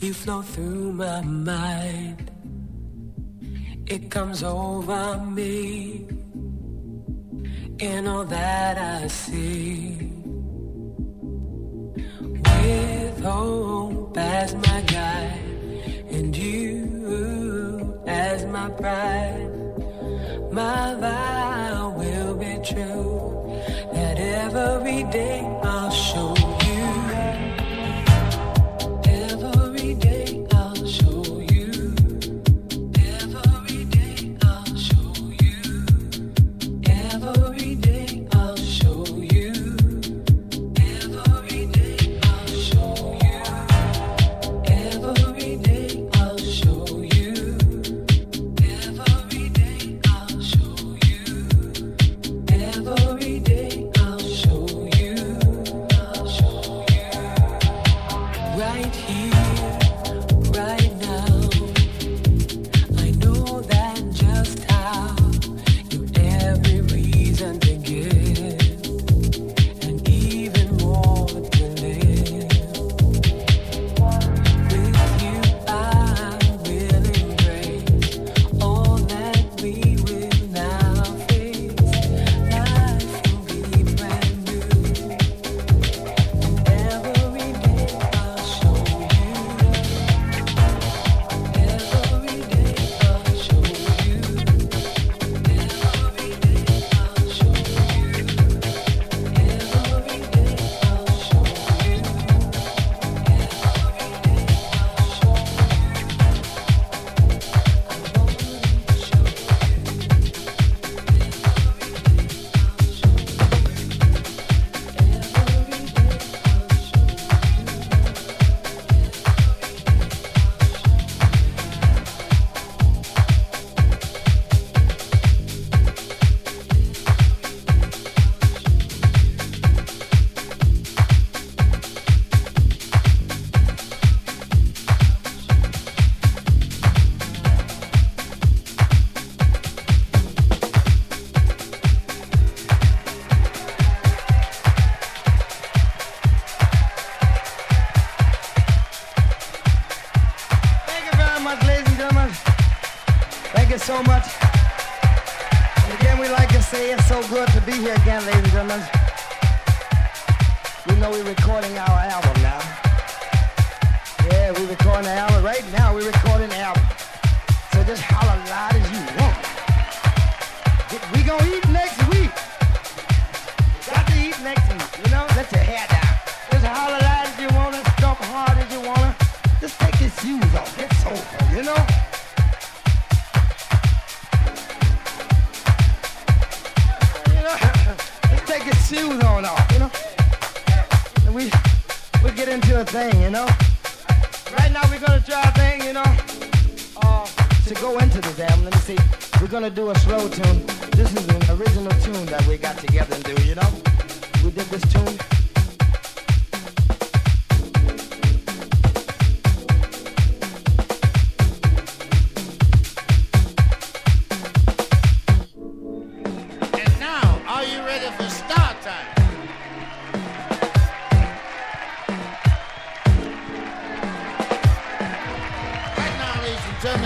You flow through my mind. It comes over me. In all that I see. With hope as my guide. And you as my pride. My vow will be true. That every day I'll show.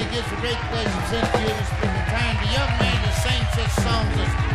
it gives a great pleasure to send you. you this time. The young man that sings such songs as